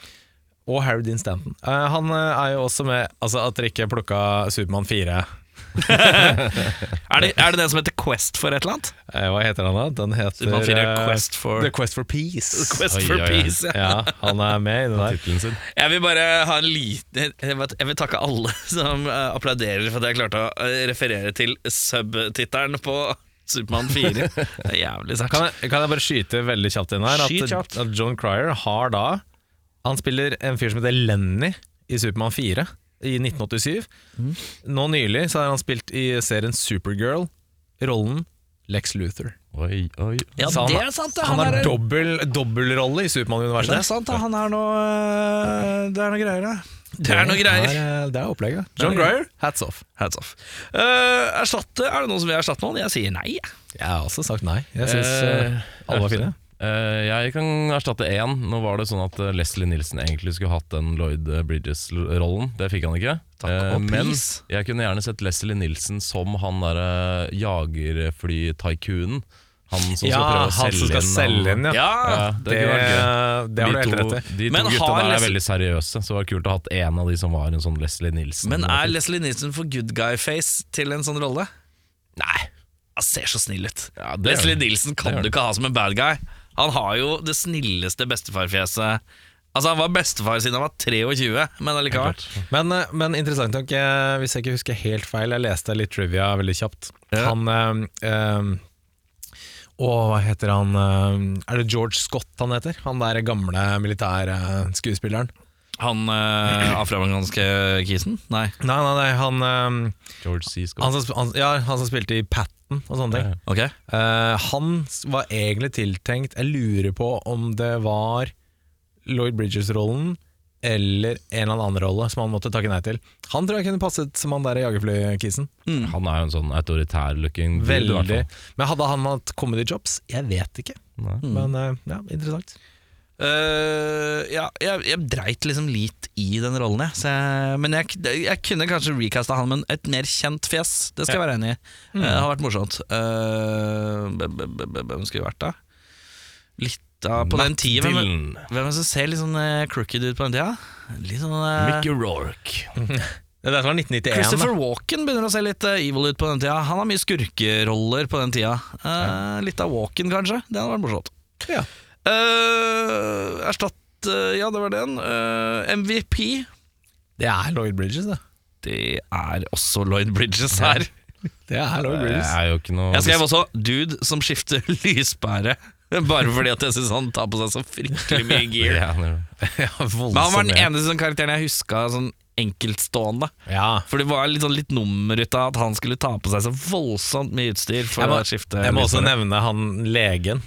Og Harry Dean Stanton. Eh, han eh, er jo også med Altså At dere ikke plukka Supermann 4 Er det, er det den som heter Quest for et eller annet? Eh, Hva heter han da? Den heter Supermann 4 eh, Quest for- The Quest for Peace. Quest Oi, for oi. Peace. Ja. Ja, han er med i det der. Jeg vil bare ha en liten Jeg vil, takke alle som eh, applauderer for at jeg klarte å eh, referere til subtittelen på Supermann 4. Det er jævlig sært. Kan kan jeg bare skyte veldig kjapt inn her? At, at John Cryer har da Han spiller en fyr som heter Lenny i Supermann 4 i 1987. Mm. Nå nylig så har han spilt i serien Supergirl rollen Lex Luthor. Oi, oi. Ja, han, det er sant. det. Han, Han har er- dobbel, dobbeltrolle i Det er sant, han er noe øh, Det er noe greier, da. Det er noe greier. Det er, det er opplegget. John Det er Cryer, hats off. Hats off. Uh, erstatte, er det noen som vil erstatte noen? Jeg sier nei. Jeg har også sagt nei. Jeg syns uh, alle var fine. Eh, jeg kan erstatte én. Nå var det sånn at eh, Leslie Nilsen egentlig skulle hatt den Lloyd Bridges-rollen. Det fikk han ikke. Takk Eh, men jeg kunne gjerne sett Leslie Nilsen som han derre jagerfly-tycoonen. Han som skal prøve å selge, som selge inn han- ja. Ja, Det, det det har du helt rett i. De to Men gutta har der er veldig seriøse, så det var kult å ha hatt en av de som var en sånn Leslie Nilsen. Men er Leslie Nilsen for good guy-face til en sånn rolle? Nei. Han ser så snill ut. Ja, Leslie Nilsen kan du ikke ha som en bad guy. Han har jo det snilleste bestefarfjeset. Altså Han var bestefar siden han var 23, men allikevel. Men, eh, men interessant nok, eh, hvis jeg ikke husker helt feil, jeg leste litt trivia veldig kjapt. Ja. Han eh, Å, hva heter han Er det George Scott han heter? Han der gamle militærskuespilleren? Han uh, afroamerikanske kisen? Nei. Nei, nei, nei, han, eh, George C. Scott. han, som, han, ja, han som spilte i Patten og sånne ting. Ja. Ok Eh, han s- var egentlig tiltenkt Jeg lurer på om det var Lloyd Bridges-rollen eller en eller annen rolle som han måtte takke nei til. Han tror jeg kunne passet som han der jagerflykisen. Han er jo en sånn autoritær-looking dude, i hvert Veldig. fall. Men hadde han hatt comedy jobs? Jeg vet ikke. Nei. Men eh, ja, interessant. Øh, ja, jeg, jeg dreit liksom litt i den rollen, jeg. Jeg men jeg, jeg kunne kanskje recasta han med et mer kjent fjes. Det skal jeg være enig i. Mm. Uh, Det har vært morsomt. Uh, hvem skulle vært, da? Litt av på den Matt tida. Hvem, hvem som ser litt sånn eh, crooked ut på den tida? Litt sånn Mickey Rourke. Det var 1991. Christopher da. Walken begynner å se litt evil ut på den tida. Han har mye skurkeroller på den tida. Ja. litt av Walken, kanskje. Det hadde vært morsomt. Ja. Uh, erstatt uh, Ja, det var den. Uh, MVP. Det er Lloyd Bridges, det. Det er også Lloyd Bridges her. Det er Lloyd Det Bridges. er jo ikke noe Jeg skrev også 'dude som skifter lyspære'. Bare fordi at jeg syns han tar på seg så fryktelig mye gear. Ja, Men han var den eneste sånn karakteren jeg huska sånn enkeltstående. Ja. For det var litt, sånn litt nummer ut av at han skulle ta på seg så voldsomt mye utstyr for Jeg må, å skifte jeg må også nevne han legen.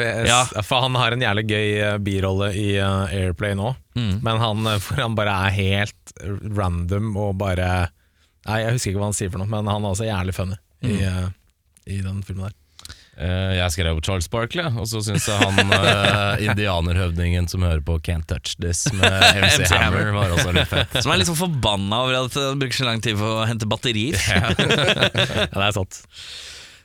Ja. For han har en jævlig gøy eh, birolle i eh, Airplay nå. Mm. Men han, eh, han bare er helt random og bare Nei, Jeg husker ikke hva han sier for noe, men han er også jævlig funny Mm. i, i den filmen der. Uh, Jeg skrev Charles Barkley, og så syns jeg han uh, indianerhøvdingen som hører på Can't Touch This med MC, MC Hammer, var også litt fett. Som er litt sånn forbanna over at han bruker så lang tid på å hente batterier. Ja, det er sant.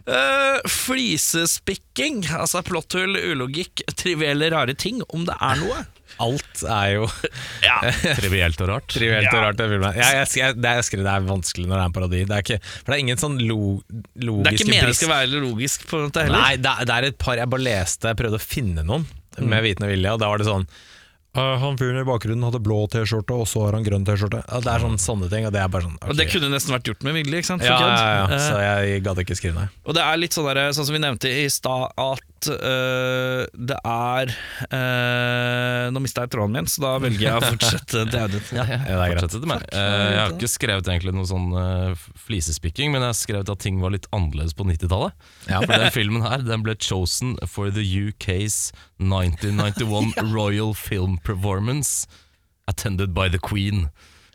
Uh, Flisespikking, altså plotthull, ulogikk, trivielle, rare ting, om det er noe. Alt er jo Ja, Trivielt og rart. trivielt Ja. og rart. i. Jeg, jeg, jeg, det, er, jeg det er vanskelig når det er en parodi. Det er ikke, for det er ingen sånn lo, logiske Det er ikke meningen det skal være logisk på dette heller. Nei, det det er et par Jeg bare leste, jeg prøvde å finne noen Mm. med vitende vilje, og da var det sånn «Øh, Han fyren i bakgrunnen hadde blå T-skjorte, og så har han grønn T-skjorte. Ja, det er sånne sånne ting, og det sånn Og det kunne nesten vært gjort med vilje, ikke sant? For ja, ja, ja, Eh, så jeg gadd ikke skrive nei. Og det er litt sånn, der, sånn som vi nevnte i stad, at uh, det er Nå mista jeg tråden min, så da velger jeg å fortsette til Audun. Ja. Ja, det er greit. Eh, Jeg har ikke skrevet egentlig noe sånn eh, flisespikking, men jeg har skrevet at ting var litt annerledes på 90-tallet. Ja. For den filmen her den ble chosen for the UK's 1991 Royal Film Performance, attended by the Queen.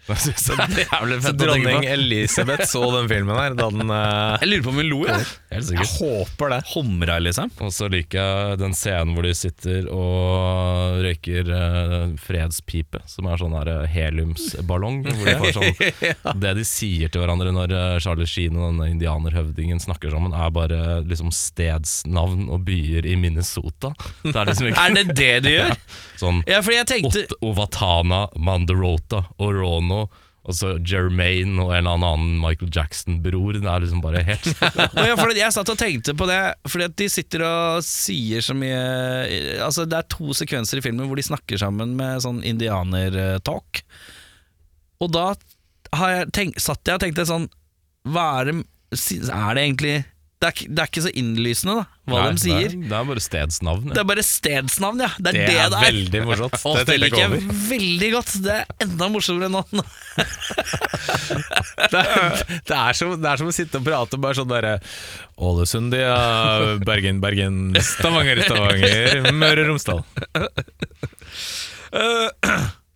Jeg synes det er jævlig Så fett å dronning. Elisabeth så den filmen her da den eh, Jeg lurer på om hun lo, jeg. Helt Jeg sikkert. håper det. Humra, liksom. Og så liker jeg den scenen hvor de sitter og røyker eh, fredspipe, som er sånn der eh, heliumsballong. Hvor de får sånn, Det de sier til hverandre når eh, Charlie Sheen og denne indianerhøvdingen snakker sammen, er bare liksom stedsnavn og byer i Minnesota. Det er liksom ikke Er det det de gjør? sånn Ja, fordi jeg tenkte Ot Ovatana, Mandarota, Orono Og så Jermaine og en eller annen Michael Jackson-bror. Det er liksom bare helt ja, jeg satt og tenkte på det, fordi at de sitter og sier så mye Altså Det er to sekvenser i filmen hvor de snakker sammen med sånn indianertalk. Og da jeg tenkt, satt jeg og tenkte sånn Hva er det Er det egentlig det er, det er ikke så innlysende, da, hva Nei, de sier. Det det er bare stedsnavn. Det er bare stedsnavn, ja. Det er Det det er det er. veldig morsomt. Og Det det liker jeg veldig godt. Det er enda morsommere. Det er, det, er som, det er som å sitte og prate bare sånn derre Ålesund, ja. Bergen, Bergen, Stavanger, Stavanger, Møre og Romsdal. Eh,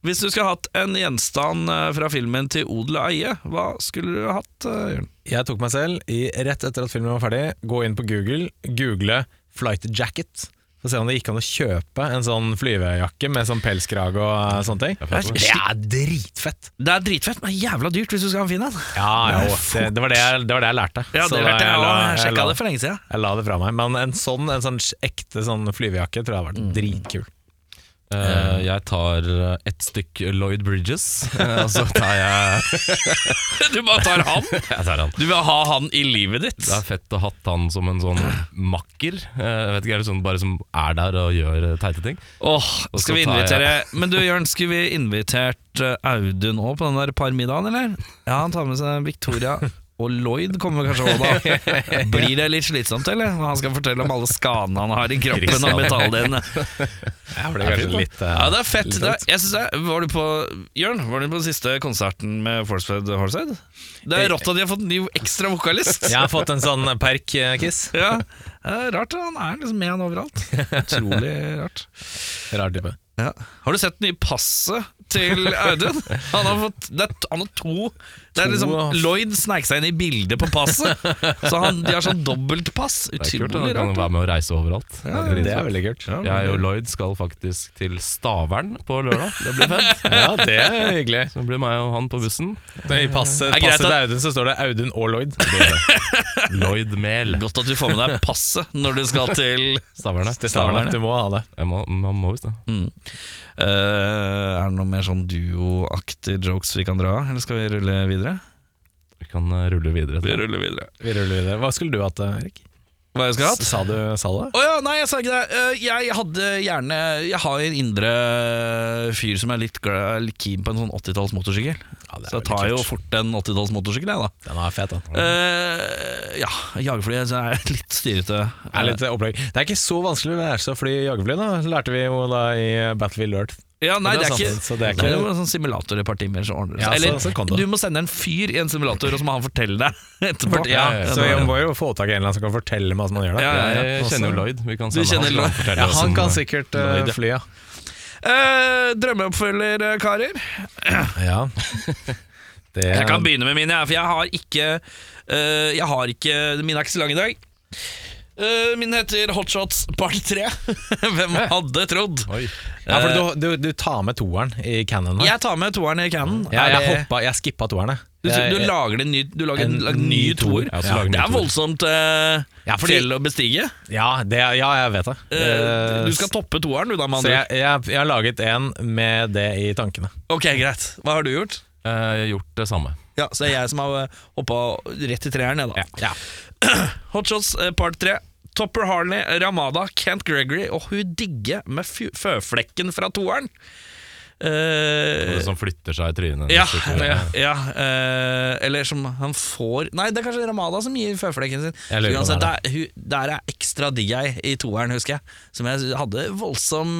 hvis du skulle hatt en gjenstand eh, fra filmen til odel og eie, hva skulle du hatt, Jørgen? Jørn? Jeg tok meg selv i, rett etter at filmen var ferdig, gå inn på Google, google flight jacket. Så se om det gikk an å kjøpe en sånn flyvejakke med sånn pelskrage og eh, sånne ting. Det er dritfett! Det er dritfett, men jævla dyrt hvis du skal ha en fin en. Ja, jo, det, det, var det, jeg, det var det jeg lærte. Ja, det lærte jeg la-. Jeg jeg sjekka det for lenge siden. Jeg la det fra meg. Men en sånn, en sånn ekte sånn flyvejakke tror jeg hadde vært dritkul. Eh, jeg tar eh, ett stykk Lloyd Bridges, uh, og så tar jeg Du bare tar han? Jeg tar han. Du vil ha han i livet ditt? Det er fett å ha hatt han som en sånn makker. Uh, vet ikke, er det sånn bare som er der og gjør eh, teite ting? Åh, oh, skal vi invitere jeg- Men du Jørn, skulle vi invitert eh, Audun òg på den der parmiddagen, eller? Ja, han tar med seg Victoria. Og Lloyd kommer kanskje òg, da. Blir det litt slitsomt, eller? Han skal fortelle om alle skadene han har i kroppen og metalldelene. Ja, det er litt eh, Ja, det er fett. Det er, jeg synes jeg, var du på Jørn, var du på den siste konserten med Forcefed Horsehead? Det er rått at de har fått en ny ekstra vokalist. Jeg har fått en sånn perk-kiss. Ja, det er Rart, han er liksom med han overalt. Utrolig rart. Rar type. Ja. Har du sett den nye passet til Audun? Han har, fått, det er, han har to Det er liksom Lloyd sneik seg inn i bildet på passet. Så han, de har sånn dobbeltpass. Det er kult, Han kan være med å reise overalt. Ja, Det er veldig kult. Jeg og Lloyd skal faktisk til Stavern på lørdag. Det blir fett. Ja, det er hyggelig. Så det blir meg og han på bussen. I passet, Det er greit passet til Audun så står det Audun og Lloyd. Lloyd Mehl. Godt at du får med deg passet når du skal til Stavern. Til Stavern. Du må ha det. Jeg må, man må visst det. Eh, Er det noe mer sånn duoaktige jokes vi kan dra, eller skal vi rulle videre? Vi kan eh, rulle videre. Vi ruller videre. Vi ruller videre. Hva skulle du hatt, Erik? Hva jeg skulle hatt? Sa du sa det? Oh, ja, nei, jeg sa ikke det. Eh, Jeg hadde gjerne Jeg har en indre fyr som er litt, glad, litt keen på en sånn 80-talls motorsykkel. Ja, er Så jeg tar jo fort en 80-talls motorsykkel, jeg, da. Den er fet, da. Uh, ja, jagerfly er litt styrete. Det er, litt opplegg. det er ikke så vanskelig å lære seg å fly jagerfly, da. Lærte vi jo da i Battlefield Earth. Ja, nei, Det det er er ikke så det er Det er ikke- en sånn simulator i et par timer, så ordner det Ja, seg. så- Eller så du må sende en fyr i en simulator, og så må han fortelle deg etterpå. Ja, ja, så ja. jeg må jo få tak i en eller annen som kan fortelle meg hvordan man gjør det. Ja, ja, ja. Jeg kjenner jo Lloyd. Vi kan Du sende kjenner han, Lloyd. fortelle Ja, han kan eh, sikkert uh, fly, ja. Uh, drømmeoppfølger, eh, karer. ja. Det, Jeg kan begynne med mine, for jeg har ikke uh, Jeg har ikke Mine er ikke så lange i dag. Eh, min heter Hotshots part 3. Hvem hadde trodd? Oi. ja, for du, du, du tar med toeren i Cannon. Jeg tar med toeren i canon. Ja, jeg, hoppa, jeg skippa toeren, du, Jeg- du lager en ny, du lager en, En ny toer. Ja, lager det er voldsomt uh, Ja, fordi- fjell å bestige. Ja, det, ja, jeg vet det. Eh, Eh, du skal toppe toeren, du da, med andre jeg, jeg, jeg har laget en med det i tankene. Ok, greit. Hva har du gjort? Eh, Jeg har gjort det samme. Ja, Så det er jeg som har hoppa rett i treeren, jeg, da. Ja. Hotshots eh, part 3. Topper Harley, Ramada, Kent Gregory og hun digger med føflekken fra toeren. Uh, som flytter seg i trynet. ja, ja, ja eh, eller som han får Nei, det er kanskje Ramada som gir føflekken sin. Uansett, der, hun, der er ekstra digg ei i toeren, husker jeg. Som jeg hadde voldsom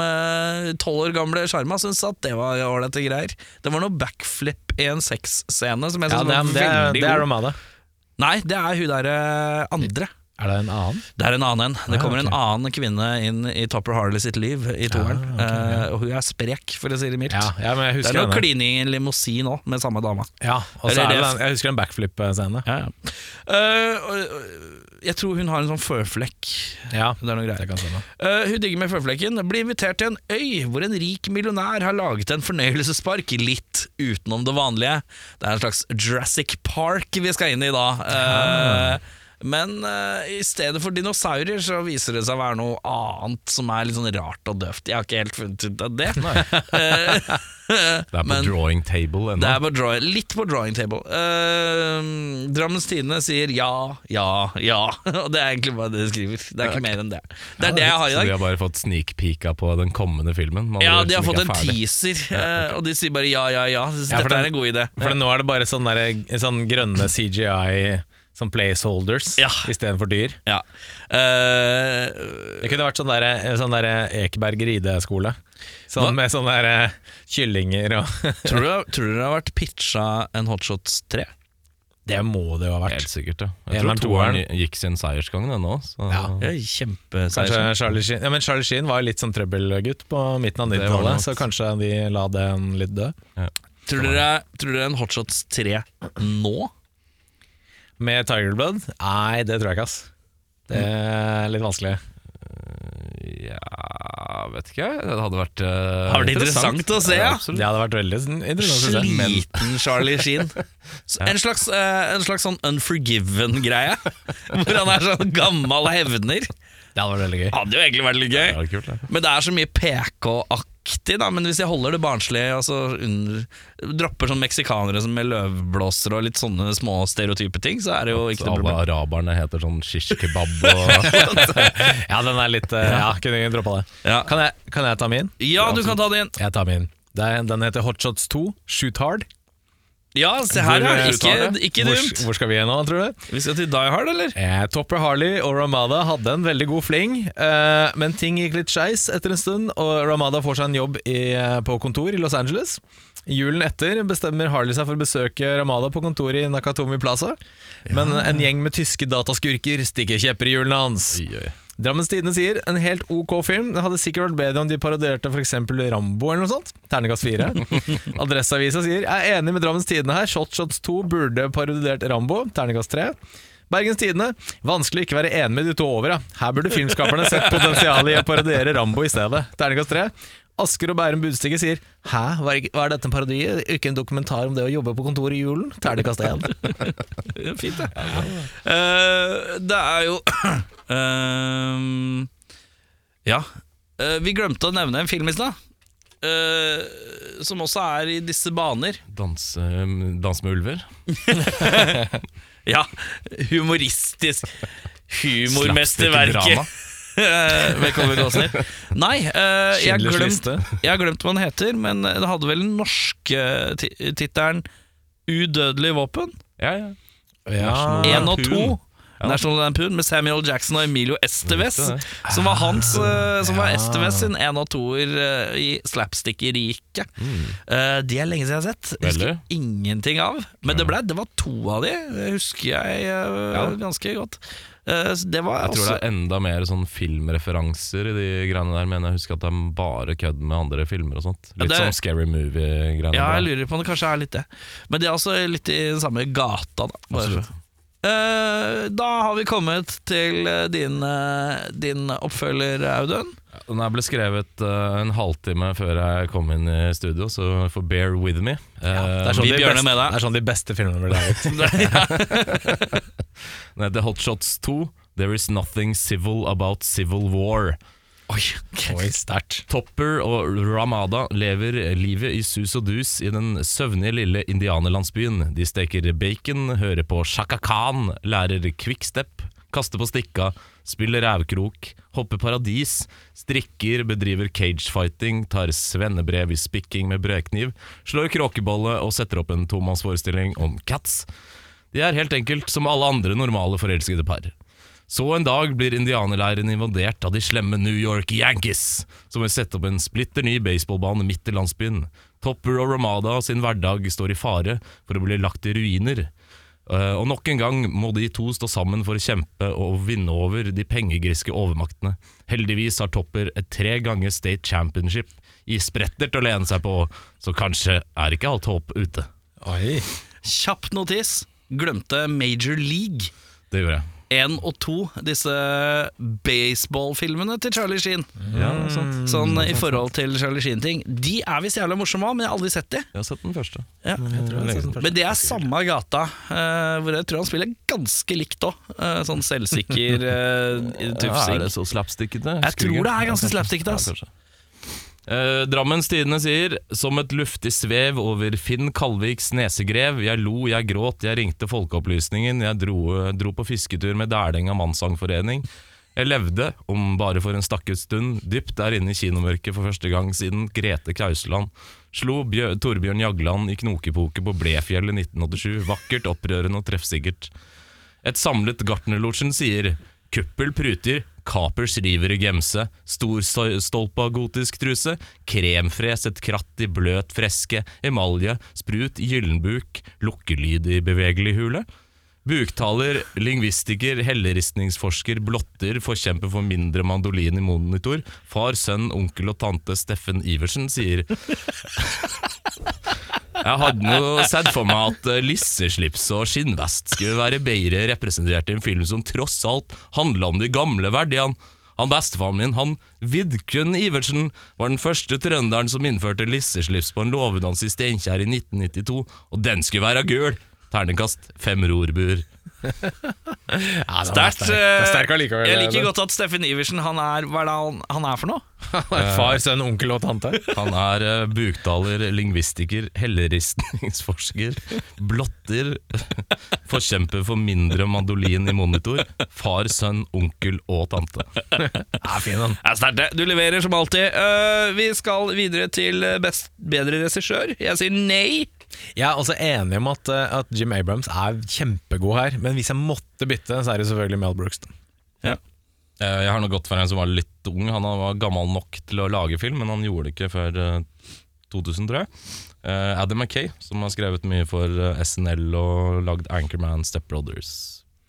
tolv år gamle sjarma. Syntes at det var ålreite greier. Det var noe backflip i en sexscene som jeg Ja, det, var det, er- det er Ramada. Nei, det er hun derre andre. Er det en annen? Det er en annen en. Det Ja, kommer en annen kvinne inn i Topper Harley sitt liv i toeren. ok, ja. uh, og hun er sprek, for å si det mildt. Ja, ja det er noe klining i en limousin òg, med samme dama. Ja, og så er det den, jeg husker en backflip-scene. Ja, ja. Og- og- jeg tror hun har en sånn føflekk. Ja, Det er noe greier. Eh, hun digger med føflekken. Blir invitert til en øy hvor en rik millionær har laget en fornøyelsespark litt utenom det vanlige. Det er en slags Jurassic Park vi skal inn i da. Eh, Men uh, i stedet for dinosaurer så viser det seg å være noe annet som er litt sånn rart og døvt. Jeg har ikke helt funnet ut av det. Eh, Det er på Men- drawing table ennå. det er på drawing, litt på drawing table. Uh, Drammens Tidende sier ja, ja, ja. Og det er egentlig bare det de skriver. Det er ikke mer enn det. Det er det jeg har i dag. Så de har bare fått snikpika på den kommende filmen? Ja, de har fått en er teaser, uh, og de sier bare ja, ja, ja. Ja, Dette den- er en god idé. For nå er det bare sånne, der, sånn grønne CGI som placeholders Ja. istedenfor dyr. Ja. Uh, Det kunne vært sånn der, sånn der Ekeberg rideskole. Sånn med sånne der eh, kyllinger og tror, du, tror du det har vært pitcha en Hotshots 3? Det må det jo ha vært. Helt sikkert, ja. Jeg Jeg tror toeren gikk sin seiersgang den nå. Ja. Ja, Charlie Sheen Ja, men Charlie Sheen var litt sånn trøbbelgutt på midten av Det var det 90-tallet, så kanskje de la den litt dø. Tror dere, tror dere en Hotshots 3 nå? Med Tiger Blood? Nei, det tror jeg ikke, ass. Det er litt vanskelig. Ja, vet ikke. Det hadde vært uh, Har det interessant å se, ja? absolutt. Det hadde vært veldig interessant å se. Sliten Charlie Sheen. En slags, uh, en slags sånn Unforgiven-greie. Hvor han er sånn gammel hevner. Det hadde vært veldig gøy. Hadde jo egentlig vært litt gøy. Det kult, det. Men det er så mye PK-aktig, da. Men hvis jeg holder det barnslig, altså under, dropper sånn meksikanere som med løvblåser og litt sånne små stereotype ting, så er det jo ikke noe alle araberne heter sånn shish kebab og Ja, den er litt eh, Ja, kunne ingen droppa det. Ja. Kan jeg, kan jeg ta min? Ja, du kan ta det inn. Jeg tar min. Det er, den heter Hotshots 2, Shoot Hard. Ja, se her, ja. Hvor, eh, Ikke, ikke hvor, dumt. hvor skal vi nå, tror du? Vi skal til Die Hard, eller? Eh, Topper Harley og Ramada hadde en veldig god fling, eh, men ting gikk litt skeis etter en stund, og Ramada får seg en jobb i, eh, på kontor i Los Angeles. Julen etter bestemmer Harley seg for å besøke Ramada på kontoret i Nakatomi Plaza, men en gjeng med tyske dataskurker stikker kjepper i hjulene hans. Oi, oi. Drammens Tidende sier en helt ok film. Det hadde sikkert vært bedre om de parodierte f.eks. Rambo eller noe sånt. Ternekast fire. Adresseavisa sier jeg er enig med Drammens Tidende her. Shot Shots 2 burde parodiert Rambo. Ternekast tre. Bergens Tidende vanskelig å ikke være enig med de to over. Ja. Her burde filmskaperne sett potensialet i å parodiere Rambo i stedet. Ternekast tre. Asker og Bærum Budstikke sier Hæ, hva er dette en parodi? Ikke en dokumentar om det å jobbe på kontoret i julen? Terningkast én. Ja, Fint, det. Uh, det er jo uh, Ja. Uh, vi glemte å nevne en film i stad. eh, som også er i disse baner. Danse, dans med ulver. Ja, humoristisk. Humormesterverket. Eh, Velkommen, Gåsner. Nei, uh, jeg, har glemt, jeg har glemt hva den heter, men det hadde vel den norske ti- tittelen 'Udødelig våpen'? Ja, ja. Ja. Én og to. Ja. National Lampoon med Samuel Jackson og Emilio det? Som var hans eh, Som var Esteves sin én og toer i slapstick-riket. Eh, de er lenge siden jeg har sett. Jeg husker Veldig. ingenting av. Men det, ble, det var to av de, det husker jeg Ja. ganske godt. Eh, det var Jeg tror det er enda mer sånn filmreferanser i de greiene der, men jeg husker at det er bare kødd med andre filmer og sånt. Ja, Litt det- sånn Scary Movie-greiene. Ja, jeg lurer på om det kanskje er litt det. Men de er også litt i den samme gata, da. Absolutt. Eh, da har vi kommet til eh, din, din oppfølger, Audun. Den her ble skrevet uh, en halvtime før jeg kom inn i studio, så for bear with me. Det er Eh, sånn Vi de beste-. Det er sånn de beste filmene blir laget. Den heter Hot Shots 2. There is nothing civil about civil war. Oi, Oi, sterkt. Topper og Ramada lever livet i sus og dus i den søvnige lille indianerlandsbyen. De steker bacon, hører på Shaka Khan, lærer quickstep, kaster på stikka, spiller rævkrok, hopper paradis, strikker, bedriver cagefighting, tar svennebrev i spikking med brødkniv, slår kråkebolle og setter opp en tomannsforestilling om cats. De er helt enkelt som alle andre normale forelskede par. Så en dag blir indianerleiren invadert av de slemme New York Yankees, som vil sette opp en splitter ny baseballbane midt i landsbyen. Topper og Ramada sin hverdag står i fare for å bli lagt i ruiner. Eh, og nok en gang må de to stå sammen for å kjempe og vinne over de pengegriske overmaktene. Heldigvis har Topper et tre ganger state championship i spretter til å lene seg på, så kanskje er ikke alt håp ute. Oi. Kjapp notis. Glemte Major League. Det gjorde jeg. Én og to, disse baseballfilmene til Charlie Sheen. Ja, sant. Sånn i forhold til Charlie Sheen-ting. De er visst jævla morsomme òg, men jeg har aldri sett de. Jeg har sett den første. Ja. Men det er samme gata, uh, hvor jeg tror han spiller ganske likt òg. sånn selvsikker uh, Ja, er det så slapstickete? Jeg tror det er ganske slapstickete, ass. Eh, Drammens Tidende sier Som et luftig svev over Finn Kalviks nesegrev Jeg lo, jeg gråt, jeg ringte Folkeopplysningen Jeg dro, dro på fisketur med Dælenga mannssangforening. Jeg levde, om bare for en stakket stund Dypt der inne i kinomørket for første gang Siden Grete Kausland Slo Bjø Torbjørn Jagland i knokepoket på Blefjell i 1987 Vakkert, opprørende og treffsikkert. Et samlet Gartnerlosjen sier Kuppel pruter, kapers river i gemse, storstolpa gotisk truse, kremfres et kratt i bløt freske, emalje, sprut, gyllenbuk, lukkelyd i bevegelig hule. Buktaler, lingvistiker, helleristningsforsker, blotter, forkjemper for mindre mandolin i monitor. Far, sønn, onkel og tante Steffen Iversen sier jeg hadde nå sett for meg at eh, lisseslips og skinnvest skulle være bedre representert i en film som tross alt handla om de gamle verdiene. Han Bestefaren min, han Vidkun Iversen, var den første trønderen som innførte lisseslips på en låvedans i Steinkjer i 1992, og den skulle være gul! Terningkast fem rorbuer. Ja, er Sterkt. sterk. Er sterk. Jeg liker godt at Steffen Iversen Han er Hva er det han, han er for noe? Far, sønn, onkel og tante. Han er uh, buktaler, lingvistiker, helleristningsforsker, blotter, forkjemper for mindre mandolin i monitor, far, sønn, onkel og tante. Ja, fin han. Jeg er sterkt. Du leverer som alltid. Uh, vi skal videre til best, bedre regissør. Jeg sier nei. Jeg er også enig om at, eh, at Jim Abrams er kjempegod her, men hvis jeg måtte bytte, så er det selvfølgelig Mel Brooks. Ja. Eh, Jeg har noe godt for en som var litt ung. Han var gammel nok til å lage film, men han gjorde det ikke før eh, 2000, tror jeg. Eh, Adam McKay, som har skrevet mye for eh, SNL og lagd Anchorman, Step Brothers,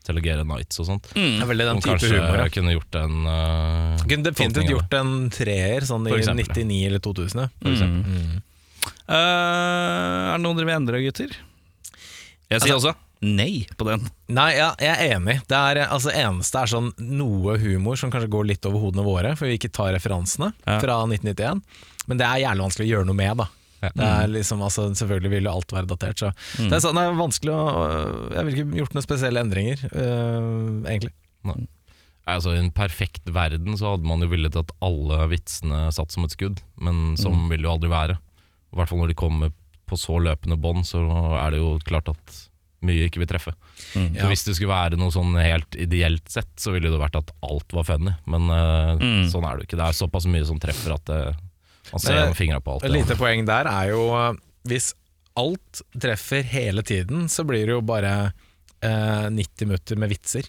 Telegere Nights og sånt. Det er veldig den type kanskje humor. ja. kunne gjort en uh, Kunne definitivt gjort en treer sånn i For eksempel, ja. 99 eller 2000. For eksempel. Mm. Eh, er det noen dere vil endre, gutter? Jeg sier også nei på den. Nei, ja, jeg er enig. Det er, eh, altså, eneste er sånn noe humor som kanskje går litt over hodene våre, for vi ikke tar referansene Ja. fra 1991. Men det er jævlig vanskelig å gjøre noe med, da. Ja. Det er liksom, altså, selvfølgelig vil jo alt være datert, så det, er sånn, det er vanskelig å Jeg ville ikke gjort noen spesielle endringer, uh, egentlig. Nei, Altså, I en perfekt verden så hadde man jo villet at alle vitsene satt som et skudd, men sånn vil det jo aldri være. I hvert fall når de kommer på så løpende bånd, så er det jo klart at mye ikke vil treffe. Så Ja. Hvis det skulle være noe sånn helt ideelt sett, så ville det vært at alt var funny, men eh, sånn er det jo ikke. Det er såpass mye som treffer at det, man ser gjennom fingra på alt. Et lite poeng der er jo øh, hvis alt treffer hele tiden, så blir det jo bare uh, 90 minutter med vitser,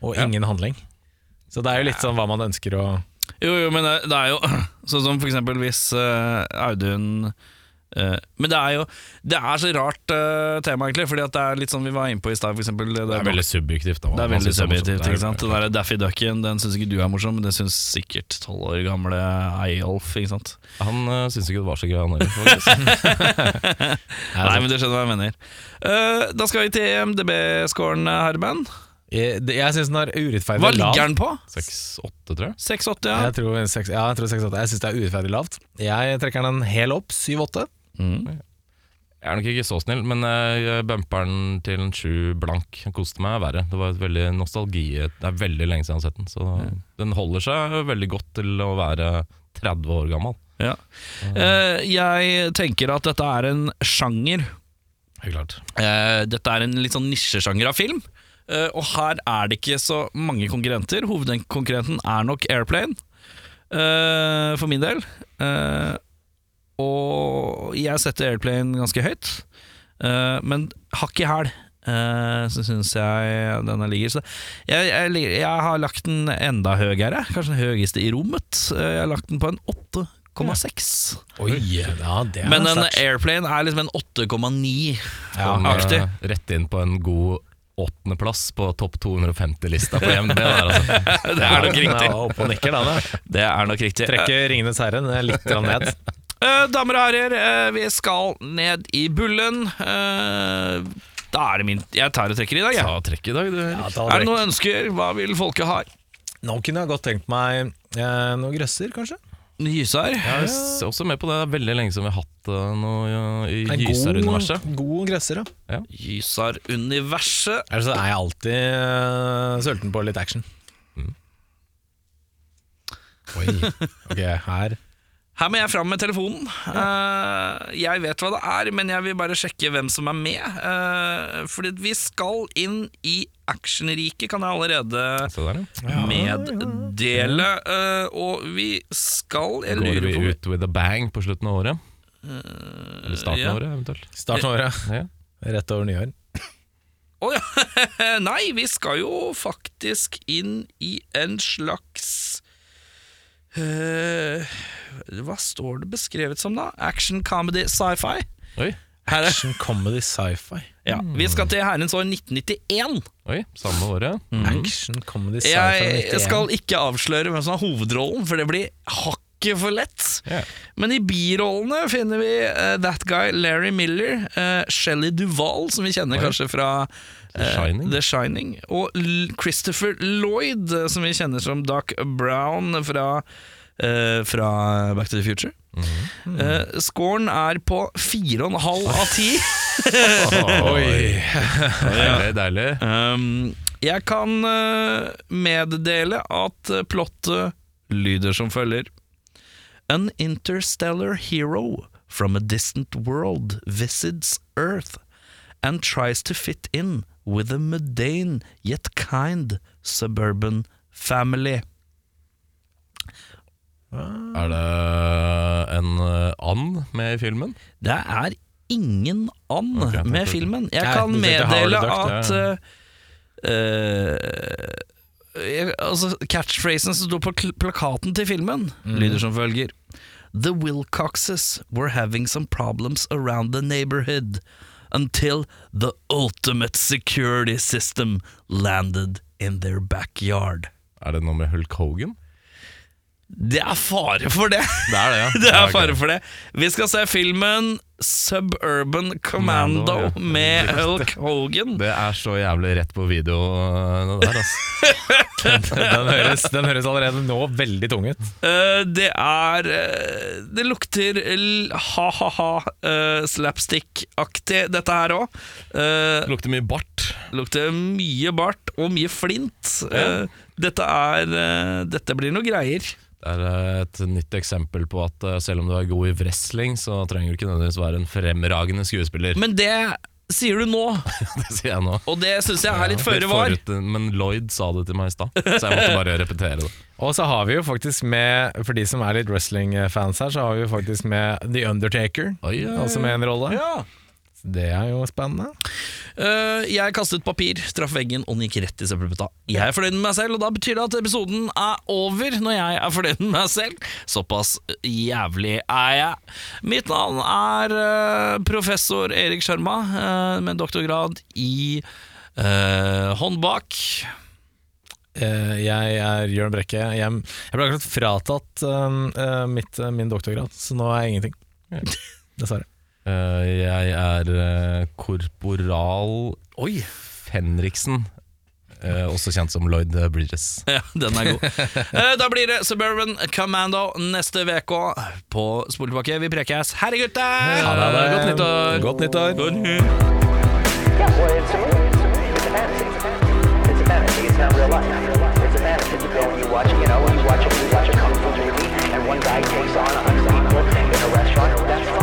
og Ja. ingen handling. Så det er jo litt sånn hva man ønsker å Jo, jo, men det, det er jo sånn som for eksempel hvis uh, Audun uh, Men det er jo Det er så rart uh, tema, egentlig. Fordi at det er litt sånn vi var inne på i stad, eksempel. Det, Det er veldig subjektivt. da. det er veldig det subjektivt. Ikke sant? Den der Daffy Ducken Den syns ikke du er morsom, men det syns sikkert tolv år gamle Eyolf. Ikke sant? Han uh, syns ikke det var så gøy, han heller. Nei, men du skjønner hva jeg mener. Da skal vi til MDB-scoren, Herman. Jeg, det- jeg syns den er urettferdig Hva lav. ligger den på? 6-8, tror jeg. 6-8, ja. Jeg tror, seks- ja, jeg tror 6-8. Jeg syns det er urettferdig lavt. Jeg trekker den hel opp, 7-8. Mm. Jeg er nok ikke så snill, men jeg bumper den til en sju blank. Jeg koste meg verre. Det var et veldig nostalgi Det er veldig lenge siden jeg har sett den. Så den holder seg veldig godt til å være 30 år gammel. Ja. Eh, jeg tenker at dette er en sjanger. Helt klart. Eh, dette er en litt sånn nisjesjanger av film. Eh, og her er det ikke så mange konkurrenter. Hovedkonkurrenten er nok Airplane, eh, for min del. Eh, og jeg setter Airplane ganske høyt, men hakk i hæl. Så syns jeg denne ligger Så jeg, jeg, jeg har lagt den enda høyere, kanskje den høyeste i rommet. Jeg har lagt den på en 8,6. Oi, ja, det er Men en. Airplane er liksom en 8,9-aktig. Ja, rett inn på en god åttendeplass på topp 250-lista på IMDb. Der, altså. Det er nok riktig. Ja, opp og nikker, da. det. Det er nok riktig. Trekker Ringenes herre litt ned. Eh, damer og herrer, eh, vi skal ned i bullen. Eh, Da er det min Jeg tar og trekker i dag, jeg. Ta trekk i dag, du. Ja, ta Er det noen ønsker? Hva vil folket ha? Nå kunne jeg godt tenkt meg eh, noen grøsser, kanskje. Gysar? Jeg er også med på det. Det er veldig lenge siden vi har hatt uh, noe ja, i En Gysar-universet. god, god gresser, ja. Gysar-universet. Ellers altså, er jeg alltid uh, sulten på litt action. Mm. Oi. Ok, her Her må jeg fram med telefonen. Uh, jeg vet hva det er, men jeg vil bare sjekke hvem som er med. Uh, fordi vi skal inn i actionriket, kan jeg allerede der, ja. meddele. Uh, og vi skal Jeg Går lurer vi på ut with a bang på slutten av året? Eller starten ja. av året, eventuelt. Starten av året. Ja. Rett over nyår. Å ja! Nei, vi skal jo faktisk inn i en slags eh, Hva står det beskrevet som, da? Action, comedy, sci-fi? Oi, Action, comedy, sci-fi. ja, vi skal til herrens år 1991. oi, samme året. Action, comedy, sci-fi Jeg jeg, skal ikke avsløre hvem som har hovedrollen, for det blir hakket for lett. Yeah. Men i birollene finner vi uh, That Guy Larry Miller, uh, Shelly Duvall, som vi kjenner Oi. kanskje fra The eh, Shining. The Shining, og Christopher Lloyd, eh, som vi kjenner som Doc Brown fra, eh, fra Back to the Future. Mm. -hmm. Uh, scoren er på fire og en halv av 10. Oi. Deilig, deilig. Um, jeg kan uh, meddele at plottet lyder som følger. An interstellar hero from a distant world visits Earth and tries to fit in with a mundane yet kind suburban family. Er det en uh, and med i filmen? Det er ingen and okay, med filmen. Jeg kan meddele at uh, eh, eh, altså, Catchphrasen som sto på plakaten til filmen, mm. lyder som følger. The Wilcoxes were having some problems around the neighborhood until the ultimate security system landed in their backyard. Er det noe med Hulk Hogan? Det er fare for det! Det er det, ja. Det er fare for det. Vi skal se filmen Suburban Commando, Mando, ja. med Hulk Hogan. Det er så jævlig rett på video, uh, det der, altså. den, høres, den høres allerede nå veldig tung ut. Uh, det er eh, Det lukter ha-ha-ha uh, slapstick-aktig, dette her òg. Uh, lukter mye bart. lukter mye bart og mye flint. Ja. dette er eh, Dette blir noe greier. Det er et nytt eksempel på at selv om du er god i wrestling, så trenger du ikke nødvendigvis være en fremragende skuespiller. Men det sier du nå, det sier jeg nå. og det syns jeg er litt føre var. Men Lloyd sa det til meg i stad, så jeg måtte bare repetere det. Og så har vi jo faktisk med, for de som er litt wrestling-fans her, så har vi jo faktisk med The Undertaker. Oi, ja, Altså med en rolle. Ja. Det er jo spennende. Uh, jeg kastet papir, traff veggen og den gikk rett i søppelbøtta. Jeg er fornøyd med meg selv, og da betyr det at episoden er over når jeg er fornøyd med meg selv. Såpass jævlig er jeg. Mitt navn er uh, professor Erik Sjarma, uh, med doktorgrad i håndbak. Jeg er Jørn Brekke. Jeg, jeg ble akkurat fratatt mitt, min doktorgrad, så nå er jeg ingenting. Dessverre. Uh, jeg er uh, korporal Oi, Fenriksen, uh, også kjent som Lloyd Bridges. ja, den er god. Eh, da blir det Suburban Commando neste uke på Spoletilbake. Vi prekes. Herre gutter! Ha det. Godt nyttår! Godt nyttår. Godt nyttår! One guy takes on a hundred people in a restaurant. That's fine.